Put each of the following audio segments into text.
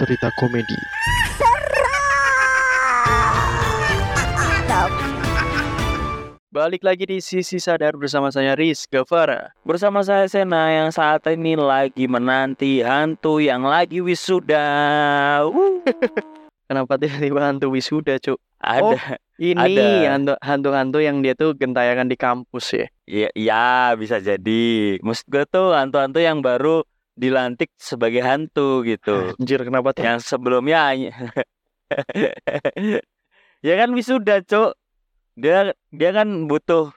cerita komedi. Balik lagi di Sisi Sadar bersama saya Riz Gavara Bersama saya Sena yang saat ini lagi menanti hantu yang lagi wisuda. Kenapa tiba-tiba hantu wisuda cuk? Ada Oh, Ini hantu-hantu yang dia tuh gentayangan di kampus ya Ya, ya bisa jadi. Maksud gue tuh hantu-hantu yang baru dilantik sebagai hantu gitu. Anjir kenapa tuh? Yang sebelumnya ya kan wisuda, Cuk. Dia dia kan butuh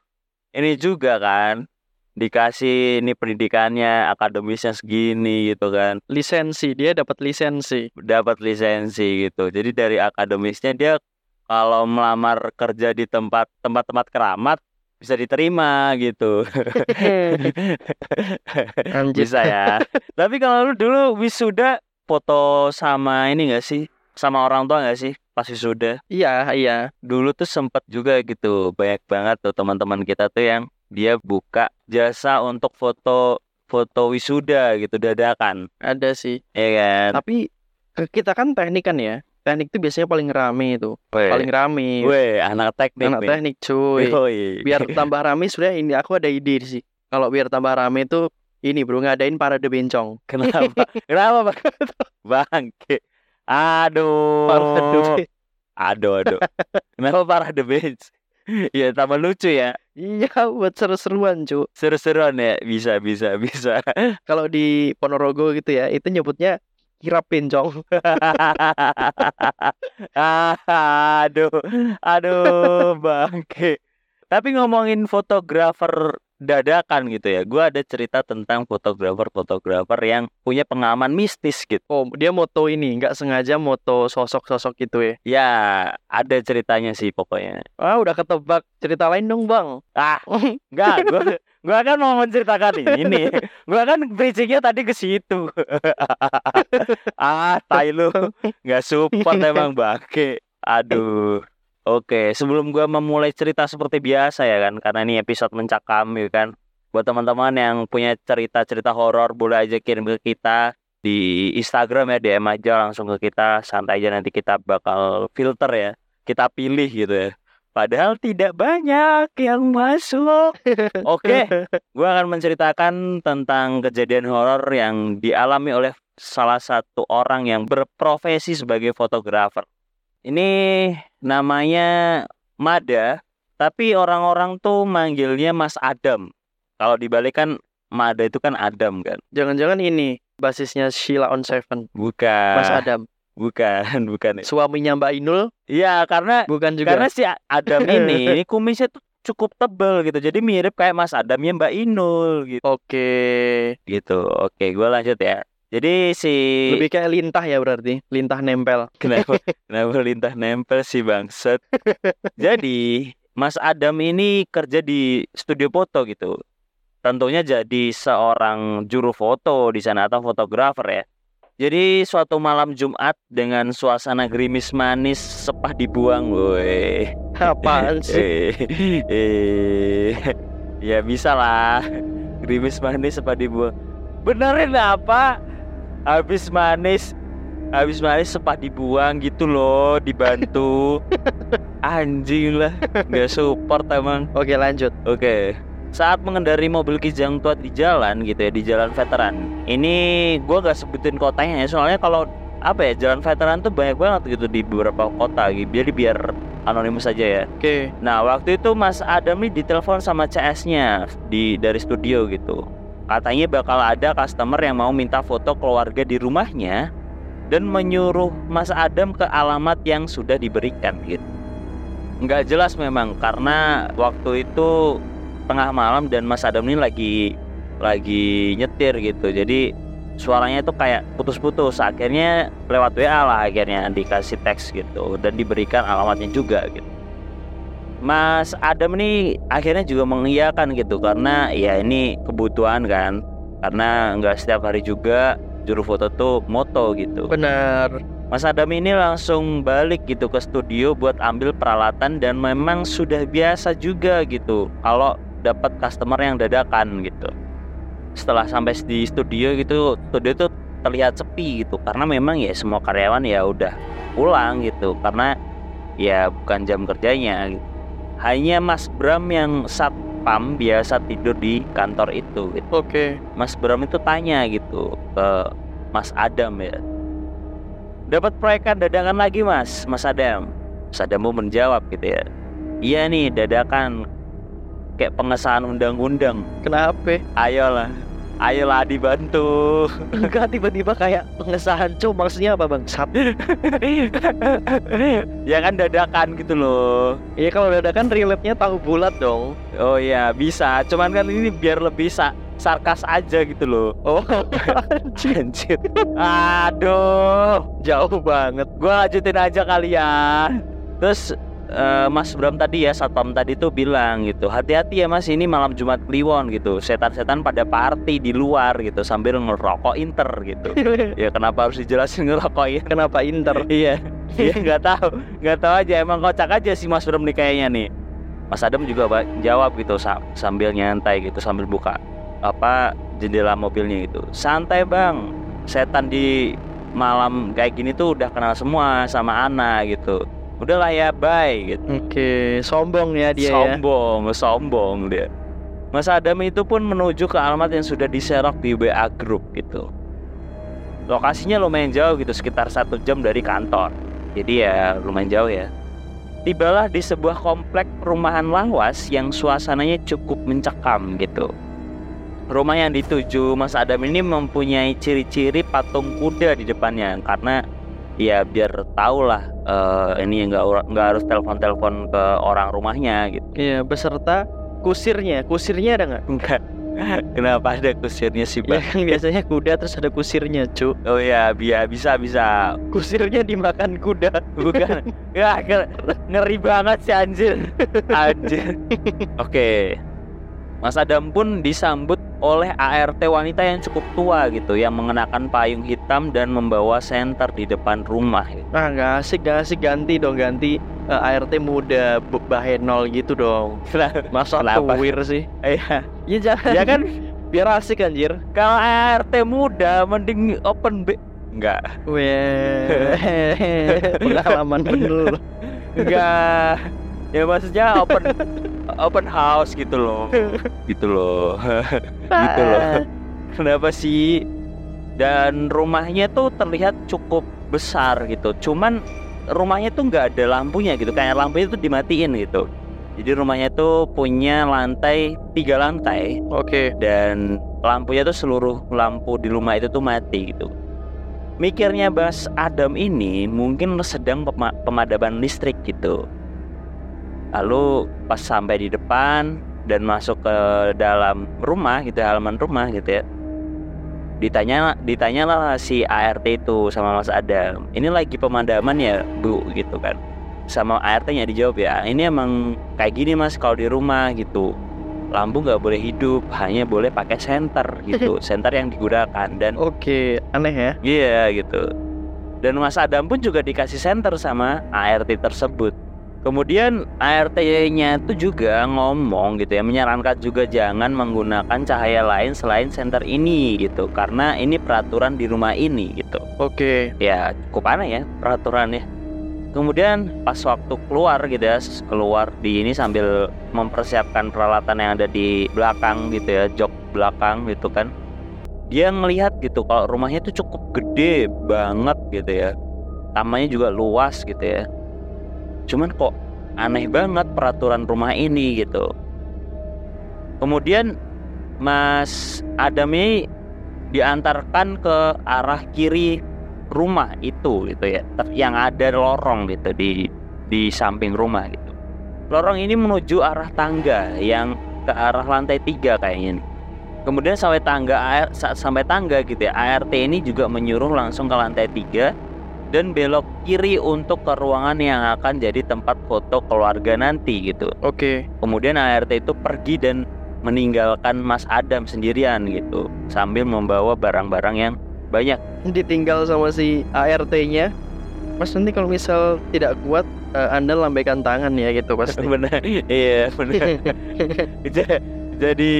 ini juga kan. Dikasih ini pendidikannya akademisnya segini gitu kan. Lisensi, dia dapat lisensi Dapat lisensi gitu. Jadi dari akademisnya dia kalau melamar kerja di tempat tempat-tempat keramat bisa diterima gitu. Bisa ya. Tapi kalau lu dulu wisuda foto sama ini gak sih? Sama orang tua gak sih pas wisuda? Iya, iya Dulu tuh sempet juga gitu. Banyak banget tuh teman-teman kita tuh yang dia buka jasa untuk foto foto wisuda gitu dadakan. Ada sih Ya kan? Tapi ke- kita kan teknik kan ya Teknik tuh biasanya paling rame itu Weh, Paling rame weh, anak teknik Anak nih. teknik cuy Yoi. biar tambah rame sebenarnya ini aku ada ide sih kalau biar tambah rame tuh ini bro ngadain parade bencong Kenapa? Kenapa bang? Bangke. Aduh. parade Aduh, aduh. Kenapa parah the bench? Ya tambah lucu ya. iya buat seru-seruan cu Seru-seruan ya. Bisa, bisa, bisa. kalau di Ponorogo gitu ya itu nyebutnya kirap bencong aduh. Aduh, bangke. Tapi ngomongin fotografer dadakan gitu ya. Gua ada cerita tentang fotografer-fotografer yang punya pengalaman mistis gitu. oh dia moto ini nggak sengaja moto sosok-sosok gitu ya Ya, ada ceritanya sih pokoknya. ah udah ketebak cerita lain dong bang Ah, enggak, gua gua kan mau menceritakan ini. Gua kan bridgingnya tadi ke situ. ah, tai lu. Enggak support emang bangke. Aduh. Oke, sebelum gua memulai cerita seperti biasa ya kan, karena ini episode mencakam ya kan. Buat teman-teman yang punya cerita-cerita horor boleh aja kirim ke kita di Instagram ya DM aja langsung ke kita santai aja nanti kita bakal filter ya kita pilih gitu ya padahal tidak banyak yang masuk Oke, gue akan menceritakan tentang kejadian horor yang dialami oleh salah satu orang yang berprofesi sebagai fotografer. Ini namanya Mada, tapi orang-orang tuh manggilnya Mas Adam. Kalau dibalik kan Mada itu kan Adam kan? jangan-jangan ini basisnya Sheila on Seven Bukan. Mas Adam Bukan, bukan. suaminya Mbak Inul Iya, karena bukan juga karena si Adam ini, ini kumisnya tuh cukup tebel gitu. Jadi mirip kayak Mas Adamnya Mbak Inul gitu. oke Gitu. Oke, gue lanjut ya. Jadi si lebih kayak lintah ya berarti lintah nempel kenapa kenapa lintah nempel sih bangset. Jadi Mas Adam ini kerja di studio foto gitu. Tentunya jadi seorang juru foto di sana atau fotografer ya. Jadi suatu malam Jumat dengan suasana gerimis manis sepah dibuang, woi. apaan sih Eh, eh, ya bisa lah. Gerimis manis sepah dibuang. Benerin apa? Habis manis, habis manis sepah dibuang gitu loh, dibantu. Anjing lah, nggak support emang. oke lanjut Oke. Saat mengendari mobil kijang tua di jalan gitu ya, di jalan veteran. Ini gua gak sebutin kotanya ya, soalnya kalau apa ya, jalan veteran tuh banyak banget gitu di beberapa kota gitu. Jadi biar anonimus saja ya. oke Nah, waktu itu Mas Adam nih ditelepon sama CS-nya di dari studio gitu. Katanya bakal ada customer yang mau minta foto keluarga di rumahnya dan menyuruh Mas Adam ke alamat yang sudah diberikan gitu. Nggak jelas memang karena waktu itu tengah malam dan Mas Adam ini lagi lagi nyetir gitu. Jadi suaranya itu kayak putus-putus. Akhirnya lewat WA lah akhirnya dikasih teks gitu dan diberikan alamatnya juga gitu. Mas Adam nih akhirnya juga mengiyakan gitu karena ya ini kebutuhan kan karena nggak setiap hari juga juru foto tuh moto gitu. benar Mas Adam ini langsung balik gitu ke studio buat ambil peralatan dan memang sudah biasa juga gitu kalau dapat customer yang dadakan gitu. Setelah sampai di studio gitu, studio tuh terlihat sepi gitu karena memang ya semua karyawan ya udah pulang gitu karena ya bukan jam kerjanya gitu. Hanya Mas Bram yang satpam biasa tidur di kantor itu gitu. Oke. Mas Bram itu tanya gitu ke Mas Adam ya. Dapat proyekan dadakan lagi mas? Mas Adam. Mas Adam mau menjawab gitu ya. Iya nih dadakan. Kayak pengesahan undang-undang. Kenapa? ayolah ayolah dibantu. Enggak tiba-tiba kayak pengesahan. Cuk maksudnya apa bang? Sat ya kan dadakan gitu loh. Iya kalau dadakan relate-nya tahu bulat dong. Oh iya bisa. Cuman kan ini biar lebih sa- sarkas aja gitu loh. Oh anjir aduh. Jauh banget. Gua lanjutin aja kali ya. Terus eh, Mas Bram tadi ya satpam tadi tuh bilang gitu hati-hati ya Mas ini malam Jumat Kliwon gitu. Setan-setan pada party di luar gitu sambil ngerokok inter gitu. Ya kenapa harus dijelasin ngerokokin Kenapa Inter? iya iya nggak tahu nggak tahu aja emang kocak aja sih Mas Bram nih kayaknya nih. Mas Adam juga jawab gitu sa- sambil nyantai gitu sambil buka apa jendela mobilnya gitu. Santai bang. Setan di malam kayak gini tuh udah kenal semua sama Ana gitu udahlah ya bye gitu. Oke sombong ya dia ya. Sombong sombong dia. Mas Adam itu pun menuju ke alamat yang sudah diserok di WA group gitu. Lokasinya lumayan jauh gitu sekitar satu jam dari kantor. Jadi ya lumayan jauh ya. Tibalah di sebuah komplek perumahan lawas yang suasananya cukup mencekam gitu. Rumah yang dituju Mas Adam ini mempunyai ciri-ciri patung kuda di depannya karena ya biar tahu lah eh, ini nggak nggak harus telepon-telepon ke orang rumahnya gitu. Iya beserta kusirnya. Kusirnya ada nggak? enggak kenapa ada kusirnya sih Ya bang kan biasanya kuda terus ada kusirnya cu. Oh ya biar bisa bisa. Kusirnya dimakan kuda. Bukan. Ya ngeri banget sih anjir. Anjir. Oke Mas Adam pun disambut oleh ART wanita yang cukup tua gitu yang mengenakan payung hitam dan membawa senter di depan rumah gitu. Ah nggak asik nggak asik ganti dong ganti eh, ART muda bahenol gitu dong. Masa tuwir sih? Iya, Ya. Jangan ya kan? Biar asik anjir. Kalau ART muda mending open B enggak Weh. Pengalaman bener enggak ya maksudnya open open house gitu loh. Gitu loh. Gitu loh. Kenapa sih? Dan rumahnya tuh terlihat cukup besar gitu. Cuman rumahnya tuh nggak ada lampunya gitu. Kayak lampunya tuh dimatiin gitu. Jadi rumahnya tuh punya lantai tiga lantai. Oke. Dan lampunya tuh seluruh lampu di rumah itu tuh mati gitu. Mikirnya Bas Adam ini mungkin sedang pema- pemadaman listrik gitu. Lalu pas sampai di depan dan masuk ke dalam rumah gitu halaman rumah gitu ya. Ditanya ditanyalah si ART itu sama Mas Adam. Ini lagi pemadaman ya, Bu gitu kan. Sama ART-nya dijawab ya, ini emang kayak gini Mas kalau di rumah gitu lampu nggak boleh hidup hanya boleh pakai senter gitu senter yang digunakan dan Oke aneh ya iya gitu dan Mas Adam pun juga dikasih senter sama ART tersebut kemudian ART-nya itu juga ngomong gitu ya menyarankan juga jangan menggunakan cahaya lain selain senter ini gitu karena ini peraturan di rumah ini gitu. Oke. Ya cukup aneh ya peraturannya. Kemudian pas waktu keluar gitu ya keluar di ini sambil mempersiapkan peralatan yang ada di belakang gitu ya jok belakang gitu kan. Dia ngelihat gitu kalau rumahnya itu cukup gede banget gitu ya tamannya juga luas gitu ya cuman kok aneh banget peraturan rumah ini gitu. Kemudian Mas Adam ini diantarkan ke arah kiri rumah itu gitu ya. Yang ada lorong gitu di di samping rumah gitu. Lorong ini menuju arah tangga yang ke arah lantai tiga kayaknya nih. kemudian sampai tangga sampai tangga gitu ya. ART ini juga menyuruh langsung ke lantai tiga dan belok kiri untuk ke ruangan yang akan jadi tempat foto keluarga nanti gitu. Oke. Kemudian ART itu pergi dan meninggalkan Mas Adam sendirian gitu. Sambil membawa barang-barang yang banyak. Ditinggal sama si ART-nya Mas nanti kalau misal tidak kuat eh, Anda lambaikan tangan ya gitu pasti benar. Iya benar. Ja- jadi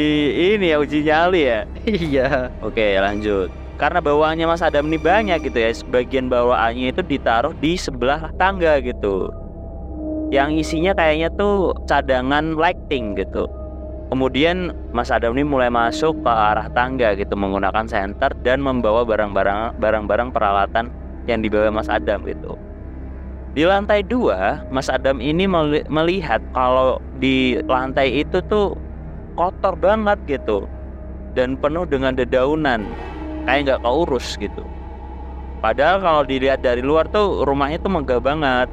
ini ya uji nyali ya? Iya. Oke lanjut karena bawaannya Mas Adam ini banyak gitu ya sebagian bawaannya itu ditaruh di sebelah tangga gitu. Yang isinya kayaknya tuh cadangan lighting gitu. Kemudian Mas Adam ini mulai masuk ke arah tangga gitu menggunakan senter dan membawa barang-barang barang-barang peralatan yang dibawa Mas Adam gitu. Di lantai dua, Mas Adam ini melihat kalau di lantai itu tuh kotor banget gitu dan penuh dengan dedaunan kayak nggak keurus gitu. Padahal kalau dilihat dari luar tuh rumahnya tuh megah banget.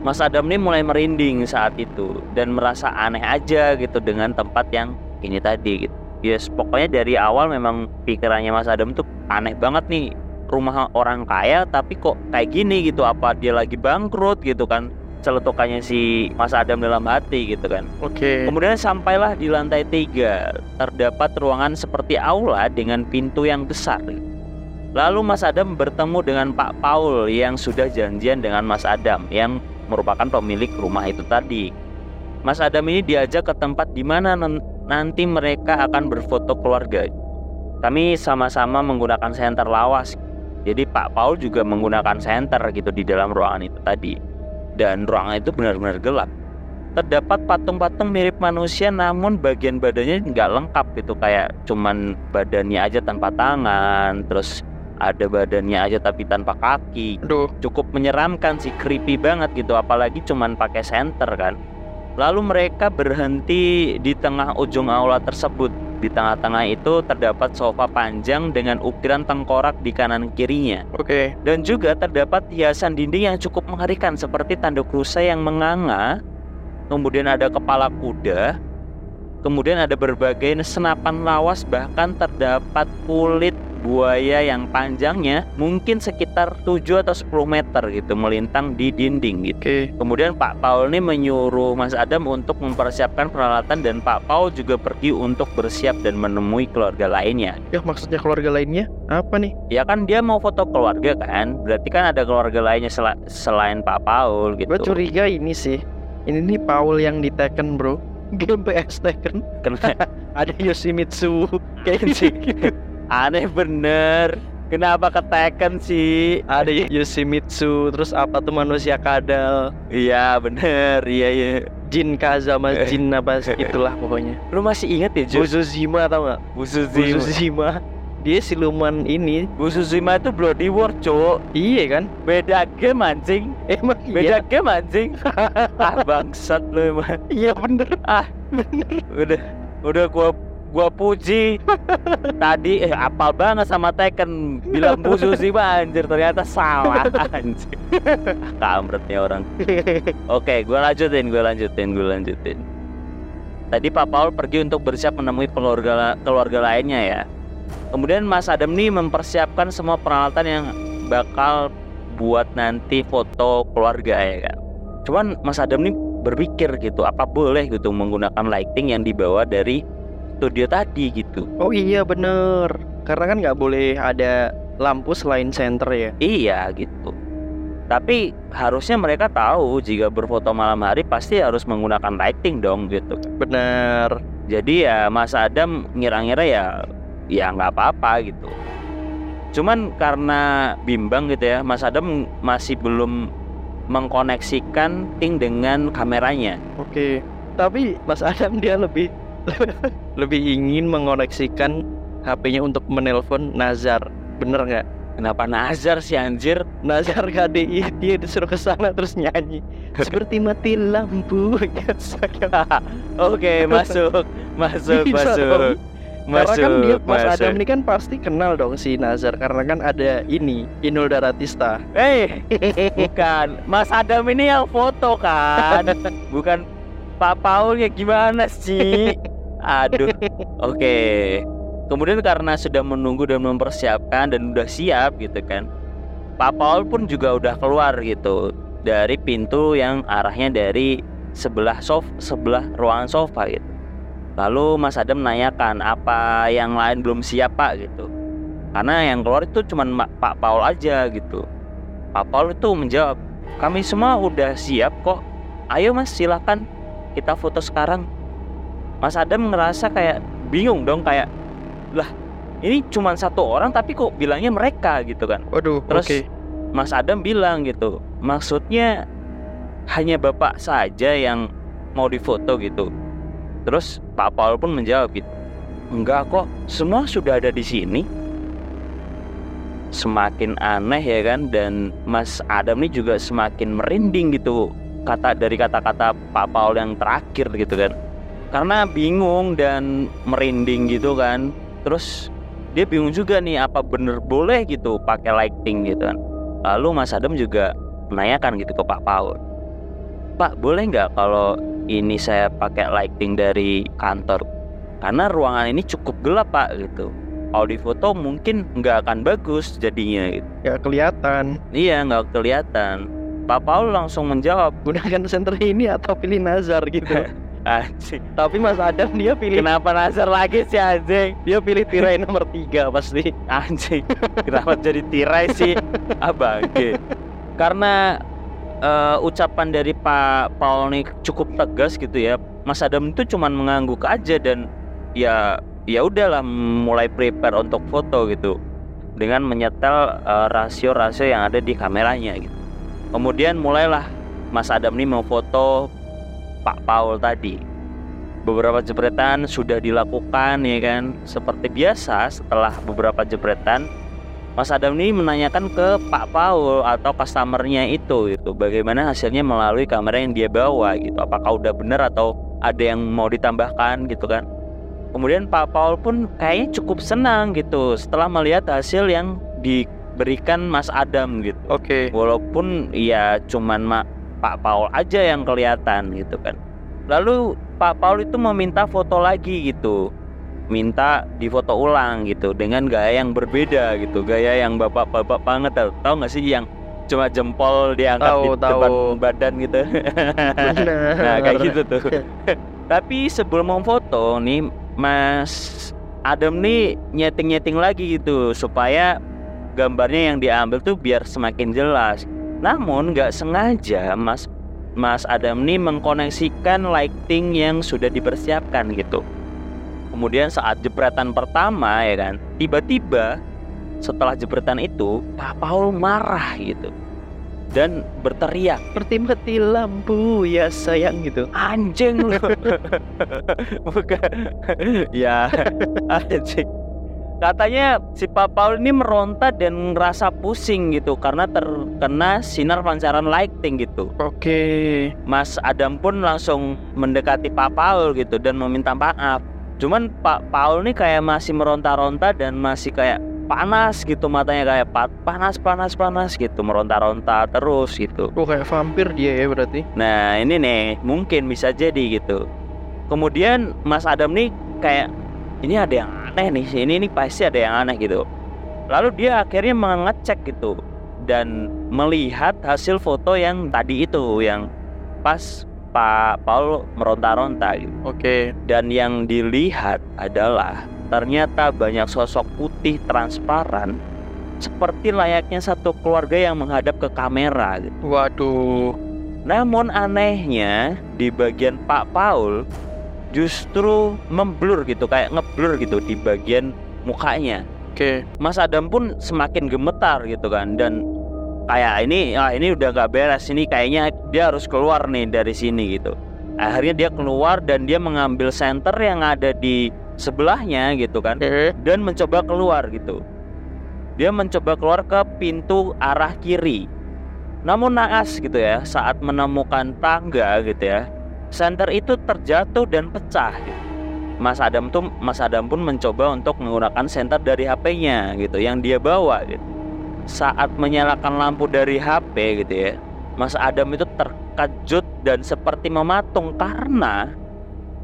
Mas Adam ini mulai merinding saat itu dan merasa aneh aja gitu dengan tempat yang ini tadi gitu. Yes, pokoknya dari awal memang pikirannya Mas Adam tuh aneh banget nih rumah orang kaya tapi kok kayak gini gitu apa dia lagi bangkrut gitu kan celetukannya si Mas Adam dalam hati gitu kan. Oke. Okay. Kemudian sampailah di lantai tiga terdapat ruangan seperti aula dengan pintu yang besar. Lalu Mas Adam bertemu dengan Pak Paul yang sudah janjian dengan Mas Adam yang merupakan pemilik rumah itu tadi. Mas Adam ini diajak ke tempat di mana nanti mereka akan berfoto keluarga. Kami sama-sama menggunakan senter lawas jadi Pak Paul juga menggunakan senter gitu di dalam ruangan itu tadi. Dan ruangan itu benar-benar gelap. Terdapat patung-patung mirip manusia namun bagian badannya nggak lengkap gitu kayak cuman badannya aja tanpa tangan, terus ada badannya aja tapi tanpa kaki. Aduh. Cukup menyeramkan sih, creepy banget gitu apalagi cuman pakai senter kan. Lalu mereka berhenti di tengah ujung aula tersebut di tengah-tengah itu terdapat sofa panjang dengan ukiran tengkorak di kanan kirinya. Oke. Okay. Dan juga terdapat hiasan dinding yang cukup mengerikan seperti tanduk rusa yang menganga. Kemudian ada kepala kuda. Kemudian ada berbagai senapan lawas bahkan terdapat kulit buaya yang panjangnya mungkin sekitar 7 atau 10 meter gitu melintang di dinding gitu. Okay. Kemudian Pak Paul ini menyuruh Mas Adam untuk mempersiapkan peralatan dan Pak Paul juga pergi untuk bersiap dan menemui keluarga lainnya. Ya maksudnya keluarga lainnya apa nih? Ya kan dia mau foto keluarga kan, berarti kan ada keluarga lainnya sel selain Pak Paul gitu. Gue curiga ini sih, ini nih Paul yang di Tekken bro game PS Tekken Kenapa? ada Yoshimitsu gitu Aneh bener. Kenapa ketekan sih? Ada Yoshimitsu, terus apa tuh manusia kadal? Iya bener, iya iya. Jin Kaza mas Jin apa itulah pokoknya. Lu masih inget ya Jun? Busuzima tau gak? Busuzima. Busuzima. Dia siluman ini. Busuzima itu Bloody War cowok. Iya kan? Beda game anjing. Emang Beda iya? game anjing. ah bangsat lu emang. Iya bener. Ah bener. Udah udah gua gua puji. Tadi eh apal banget sama Tekken. Bilang musuh sih anjir ternyata salah anjir. Kampretnya orang. Oke gua lanjutin gua lanjutin gua lanjutin. Tadi Pak Paul pergi untuk bersiap menemui keluarga keluarga lainnya ya. Kemudian Mas Adam nih mempersiapkan semua peralatan yang bakal buat nanti foto keluarga ya kan cuman Mas Adam nih berpikir gitu apa boleh gitu menggunakan lighting yang dibawa dari studio tadi gitu. Oh iya bener, karena kan nggak boleh ada lampu selain center ya. Iya gitu. Tapi harusnya mereka tahu jika berfoto malam hari pasti harus menggunakan lighting dong gitu. Bener. Jadi ya Mas Adam ngira-ngira ya ya nggak apa-apa gitu. Cuman karena bimbang gitu ya, Mas Adam masih belum mengkoneksikan ting dengan kameranya. Oke. Tapi Mas Adam dia lebih lebih ingin mengoneksikan HP-nya untuk menelpon Nazar. Bener nggak? Kenapa Nazar sih anjir? Nazar KDI dia disuruh ke sana terus nyanyi seperti mati lampu. Oke, masuk, masuk, Bisa masuk. dong. Karena Masuk, kan dia Mas masuk. Adam ini kan pasti kenal dong si Nazar karena kan ada ini Inul Daratista. Eh, bukan. Mas Adam ini yang foto kan, bukan Pak Paul ya gimana sih? Aduh. Oke. Kemudian karena sudah menunggu dan mempersiapkan dan udah siap gitu kan. Pak Paul pun juga udah keluar gitu dari pintu yang arahnya dari sebelah sof sebelah ruangan sofa gitu. Lalu Mas Adam menanyakan apa yang lain belum siap Pak gitu. Karena yang keluar itu cuma Pak Paul aja gitu. Pak Paul itu menjawab, kami semua udah siap kok. Ayo mas silakan kita foto sekarang. Mas Adam ngerasa kayak bingung dong kayak lah ini cuma satu orang tapi kok bilangnya mereka gitu kan. Waduh, Terus oke. Mas Adam bilang gitu maksudnya hanya bapak saja yang mau difoto gitu. Terus Pak Paul pun menjawab gitu enggak kok semua sudah ada di sini. Semakin aneh ya kan dan Mas Adam ini juga semakin merinding gitu kata dari kata-kata Pak Paul yang terakhir gitu kan karena bingung dan merinding gitu kan terus dia bingung juga nih apa bener boleh gitu pakai lighting gitu kan lalu Mas Adam juga menanyakan gitu ke Pak Paul Pak boleh nggak kalau ini saya pakai lighting dari kantor karena ruangan ini cukup gelap Pak gitu kalau di foto mungkin nggak akan bagus jadinya gitu. Ya kelihatan. iya nggak kelihatan Pak Paul langsung menjawab Gunakan senter ini atau pilih Nazar gitu. anjing. Tapi Mas Adam dia pilih kenapa Nazar lagi sih anjing? Dia pilih tirai nomor tiga pasti. anjing. Kenapa jadi tirai sih? Abangge karena eh, ucapan dari Pak Paul nih cukup tegas gitu ya. Mas Adam itu cuman mengangguk aja dan ya ya udahlah mulai prepare untuk foto gitu. Dengan menyetel eh, rasio-rasio yang ada di kameranya gitu. Kemudian mulailah Mas Adam nih mau foto Pak Paul tadi. Beberapa jepretan sudah dilakukan ya kan? Seperti biasa setelah beberapa jepretan Mas Adam ini menanyakan ke Pak Paul atau customernya itu gitu. Bagaimana hasilnya melalui kamera yang dia bawa gitu. Apakah udah benar atau ada yang mau ditambahkan gitu kan? Kemudian Pak Paul pun kayaknya cukup senang gitu setelah melihat hasil yang diberikan Mas Adam gitu. Oke. walaupun ya cuman ma- Pak Paul aja yang kelihatan gitu kan. Lalu Pak Paul itu meminta foto lagi gitu. Minta difoto ulang gitu dengan gaya yang berbeda gitu. Gaya yang bapak-bapak banget tau, tau gak sih yang cuma jempol diangkat Tahu, di depan tahu. badan gitu? Nah kayak gitu tuh. Tapi sebelum mau foto nih Mas Adam nih nyeting-nyeting lagi gitu. Supaya gambarnya yang diambil tuh biar semakin jelas namun nggak sengaja Mas Mas Adam nih mengkoneksikan lighting yang sudah dipersiapkan gitu. Kemudian saat jepretan pertama ya kan tiba-tiba setelah jepretan itu Pak Paul marah gitu. Dan berteriak Seperti mati lampu ya sayang gitu. anjing bukan. Ya anjing katanya si Pak Paul ini meronta dan ngerasa pusing gitu karena terkena sinar pancaran lighting gitu Oke. Mas Adam pun langsung mendekati Pak Paul gitu dan meminta maaf cuman Pak Paul nih kayak masih meronta-ronta dan masih kayak panas gitu matanya kayak pa- panas panas panas gitu meronta-ronta terus gitu Oh kayak vampir dia ya berarti. Nah ini nih mungkin bisa jadi gitu. Kemudian Mas Adam nih kayak ini ada yang aneh nih, ini nih pasti ada yang aneh gitu. Lalu dia akhirnya mengecek gitu dan melihat hasil foto yang tadi itu yang pas Pak Paul meronta-ronta gitu. Oke. Dan yang dilihat adalah ternyata banyak sosok putih transparan seperti layaknya satu keluarga yang menghadap ke kamera gitu. Waduh. Namun anehnya di bagian Pak Paul justru memblur gitu kayak ngeblur gitu di bagian mukanya. Oke. Mas Adam pun semakin gemetar gitu kan dan kayak ini ah ini udah gak beres ini kayaknya dia harus keluar nih dari sini gitu. Akhirnya dia keluar dan dia mengambil senter yang ada di sebelahnya gitu kan Oke. dan mencoba keluar gitu. Dia mencoba keluar ke pintu arah kiri. Namun naas gitu ya, saat menemukan tangga gitu ya, senter itu terjatuh dan pecah. Mas Adam tuh Mas Adam pun mencoba untuk menggunakan senter dari HP-nya gitu yang dia bawa gitu. Saat menyalakan lampu dari HP gitu ya, Mas Adam itu terkejut dan seperti mematung karena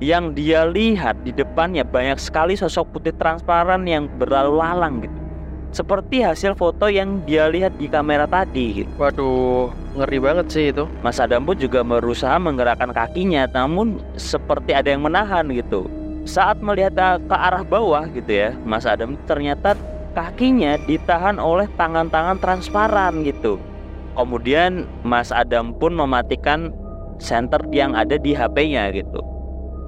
yang dia lihat di depannya banyak sekali sosok putih transparan yang berlalu lalang gitu. Seperti hasil foto yang dia lihat di kamera tadi gitu. Waduh, ngeri banget sih itu. Mas Adam pun juga berusaha menggerakkan kakinya namun seperti ada yang menahan gitu. Saat melihat ke ke arah bawah gitu ya, Mas Adam ternyata kakinya ditahan oleh tangan-tangan transparan gitu. Kemudian Mas Adam pun mematikan senter yang ada di HP-nya gitu.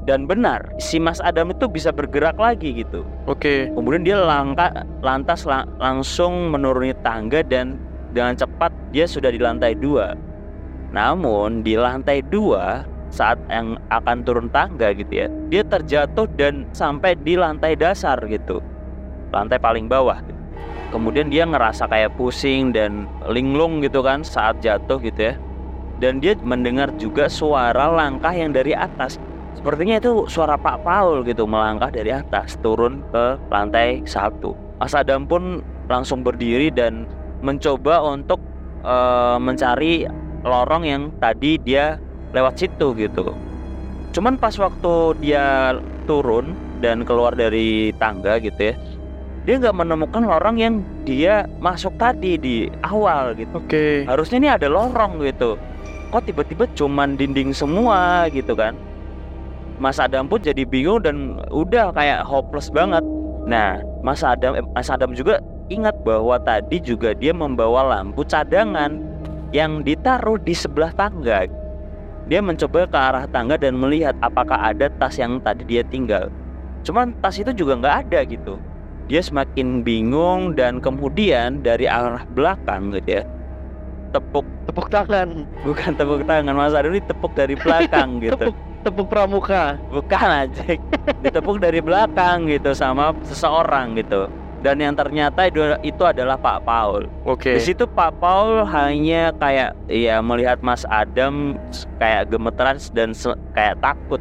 Dan benar si Mas Adam itu bisa bergerak lagi gitu. Oke. Kemudian dia langka, lantas lang- langsung menuruni tangga dan dengan cepat dia sudah di lantai dua. Namun di lantai dua saat yang akan turun tangga gitu ya, dia terjatuh dan sampai di lantai dasar gitu, lantai paling bawah. gitu. Kemudian dia ngerasa kayak pusing dan linglung gitu kan saat jatuh gitu ya. Dan dia mendengar juga suara langkah yang dari atas. Sepertinya itu suara Pak Paul gitu melangkah dari atas turun ke lantai satu. Mas Adam pun langsung berdiri dan mencoba untuk eh, mencari lorong yang tadi dia lewat situ gitu. Cuman pas waktu dia turun dan keluar dari tangga gitu ya, dia nggak menemukan lorong yang dia masuk tadi di awal gitu. Oke. Harusnya ini ada lorong gitu. Kok tiba-tiba cuman dinding semua gitu kan? Mas Adam pun jadi bingung dan udah kayak hopeless banget. Nah, Mas Adam eh, Mas Adam juga ingat bahwa tadi juga dia membawa lampu cadangan yang ditaruh di sebelah tangga. Dia mencoba ke arah tangga dan melihat apakah ada tas yang tadi dia tinggal. Cuman tas itu juga nggak ada gitu. Dia semakin bingung dan kemudian dari arah belakang gitu ya. Tepuk Tepuk tangan. bukan tepuk tangan Mas Adam ini tepuk dari belakang gitu. Tepuk tepuk pramuka. Bukan aja. Ditepuk dari belakang gitu sama seseorang gitu. Dan yang ternyata itu, itu adalah Pak Paul. Oke. Di situ Pak Paul hanya kayak ya melihat Mas Adam kayak gemeteran dan kayak takut.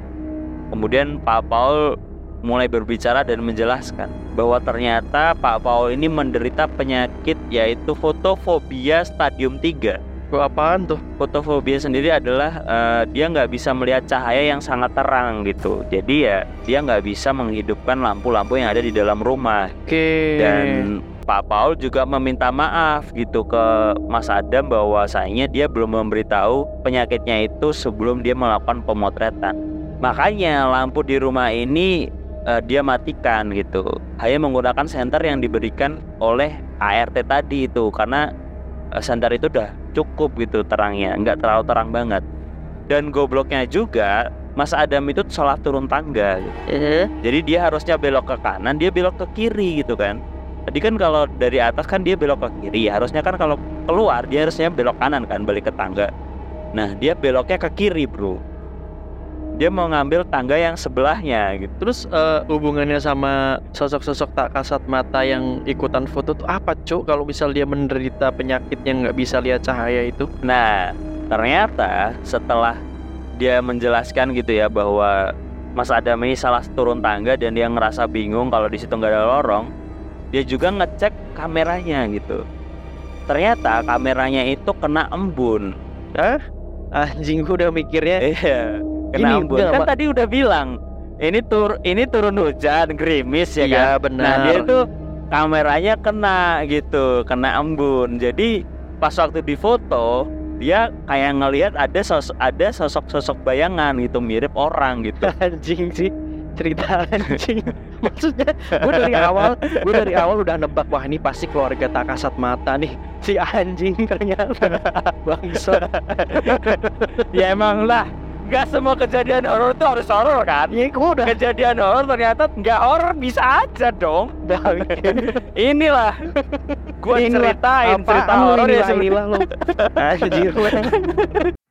Kemudian Pak Paul mulai berbicara dan menjelaskan bahwa ternyata Pak Paul ini menderita penyakit yaitu fotofobia stadium 3. Kok apaan tuh? Fotofobia sendiri adalah eh, dia nggak bisa melihat cahaya yang sangat terang gitu. Jadi ya dia nggak bisa menghidupkan lampu-lampu yang ada di dalam rumah Oke. dan Pak Paul juga meminta maaf gitu ke Mas Adam bahwasanya dia belum memberitahu penyakitnya itu sebelum dia melakukan pemotretan. Makanya lampu di rumah ini eh, dia matikan gitu. Hanya menggunakan senter yang diberikan oleh ART tadi itu karena eh, senter itu udah cukup gitu terangnya, nggak terlalu terang banget. Dan gobloknya juga Mas Adam itu salah turun tangga. gitu. Eh, Jadi dia harusnya belok ke kanan, dia belok ke kiri gitu kan. Tadi kan kalau dari atas kan dia belok ke kiri, harusnya kan kalau keluar dia harusnya belok kanan kan balik ke tangga. Nah, dia beloknya ke kiri, Bro. Dia mau ngambil tangga yang sebelahnya gitu. Terus eh, hubungannya sama sosok-sosok tak kasat mata yang ikutan foto tuh apa, Cuk? Kalau misal dia menderita penyakit yang nggak bisa lihat cahaya itu? Nah, ternyata setelah dia menjelaskan gitu ya bahwa Mas Adam ini salah turun tangga dan dia ngerasa bingung kalau di situ nggak ada lorong, dia juga ngecek kameranya gitu. Ternyata kameranya itu kena embun. Hah? Anjing gua udah mikirnya Iya, Ini kena embun. enggak, Kan tadi udah bilang ini tur ini turun hujan gerimis ya kan. Iya benar. Nah dia tuh kameranya kena gitu, kena embun. Jadi pas waktu difoto dia kayak ngelihat ada sosok ada sosok-sosok bayangan gitu mirip orang gitu. anjing sih cerita anjing maksudnya gue dari awal gue dari awal udah nebak wah ini pasti keluarga tak kasat mata nih si anjing ternyata bangsa ya emang lah, nggak semua kejadian horor itu harus horor kan? ya gue udah. Kejadian horor ternyata nggak horor bisa aja dong. Inilah. Gue Inilah. ceritain cerita horor ya inilah lu? anjir